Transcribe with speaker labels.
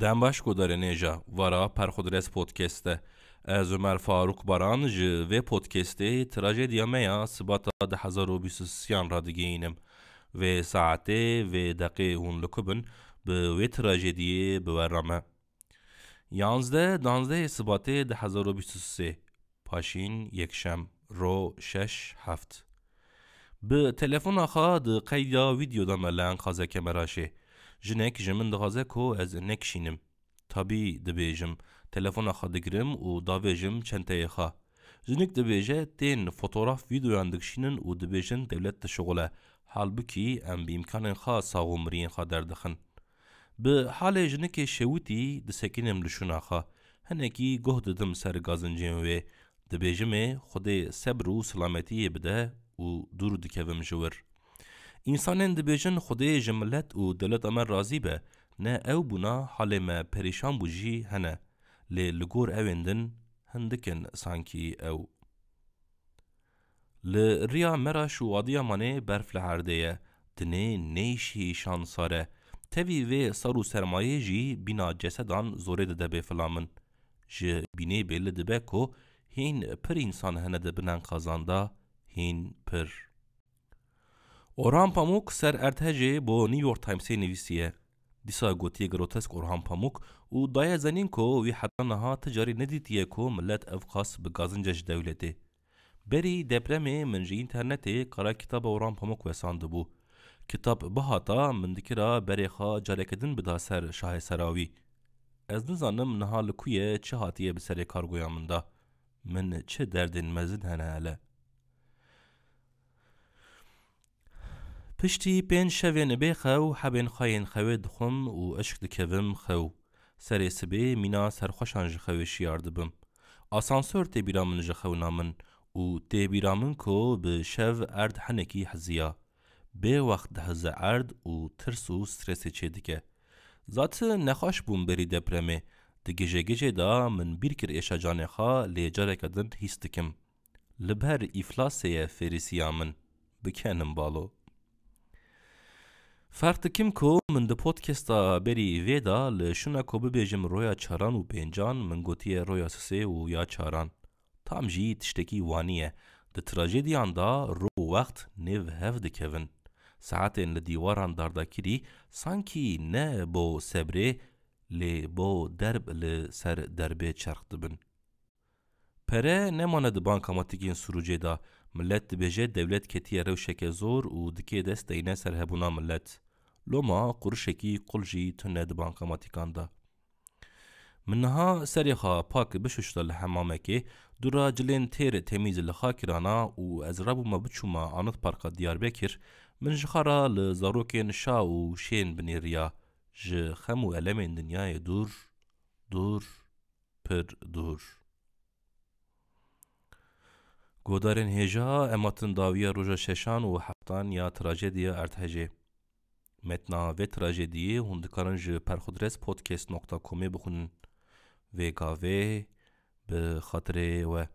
Speaker 1: Dembaş godare neja vara perxudres podcast'te Ez Ömer Faruk Baran ji ve podcast'ê trajediya me ya sibata 2023 ra saetê vê deqê hûn li ku bin bi wê trajediyê biwera me. Yanzdeh danzdehê Sibatê 2023 paşîn yekşem ro şeş heft. Bi telefona xwe di qeyda vîdyoda me li enqazeke me جنک جمن دغازه کو از نکشینم تابی دبیجم تلفن خا دگرم و داویجم چنته خا جنک دبیجه تین فوتوراف ویدیویان دکشینن و دبیجن دولت شغله halbuki em bi imkanên xwe sagomiriyên xwe derdixin. Bi halê jinekê şewitî disekînim li şûna xwe. Hinekî goh didim ser gazincên wê. Dibêjim ê xwedê sebr û silametiyê bide û dûr dikevim ji wir. İnsanên dibêjin Xwedê ji millet û dewleta me razî be, ne ew bûna halê me perîşan bû jî hene. Lê li gor evên din hindikin sankî ew. Li riya Meraş û Adıyamanê berf li herdê ye. Dinê nêşî şansar e. Tevî vê sar û sermayê jî bîna cesedan zorê dide bêfilamin. Ji bînê bêli dibe ku hîn pir însan hene dibinin qazanda, hîn pir. Orhan Pamuk ser ertehecê bo New York Timesê nivîsiye. Dîsa gotiye grotesk Orhan Pamuk û daye zenîn ku wî heta niha ti carî nedîtiye ku millet ev qas bi gazinca ji dewletê. Berî depremê min ji înternetê qara kitaba Orhan Pamuk wesandibû. Kitap bihata min dikira berê xwe careke din bida ser şahê serawî. Ez nizanim niha li ku ye çi hatiye bi serê kargoya min da. Min çi derdên mezin hene hele. Piştî pênc şevên bê xew hebên xeyên xewê dixwim û eşk dikevim xew. Serê sibê mîna serxweşan ji xewê şiyar dibim. Tê bîra min ji xewna min û tê bîra min ku bi şev erd hinekî heziya. Bê wext dihize erd û tirs û stresê çê dike. Zatî nexweş bûm berî depremê. Di gêjegêjê da min bîr kir êşa canê xwe lê careke din hîs dikim. Li ber îflasê ye fêrîsiya min. Bikenim balo. Ferq dikim ku min di podcasta berî vê da li şûna ku bibêjim roya çaran û pêncan min gotiye roya sisê û ya çaran. Tam jî tiştekî wanî ye. Di trajediyan da ro û wext nêv hev dikevin. Saetên li dîwaran dardakirî sankî ne bo sebrê lê bo derb li ser derbê çerx dibin. Pere nemane di bankamatîkên Sûrûcê da millet dibêje dewlet ketiye rewşeke zor Loma qurşekî qul jî tune di bankamatîkan da. Min niha xwe pak bişuşta li hemamekê dura cilên têr temîz li xakirana û ez biçûma Anıt Parka Diyarbekir min ji xara li zarokên şa û şên binêriya ji xem û elemên dinyayê dûr, dûr, pir dûr. Godarên hêja dawiya roja şeşan û heftan ya trajediya erdhejê. متنا و تراژدیه هنده دکارن جه پرخودرس پودکست نکتا کومی بخونن وی کاوه به خاطر و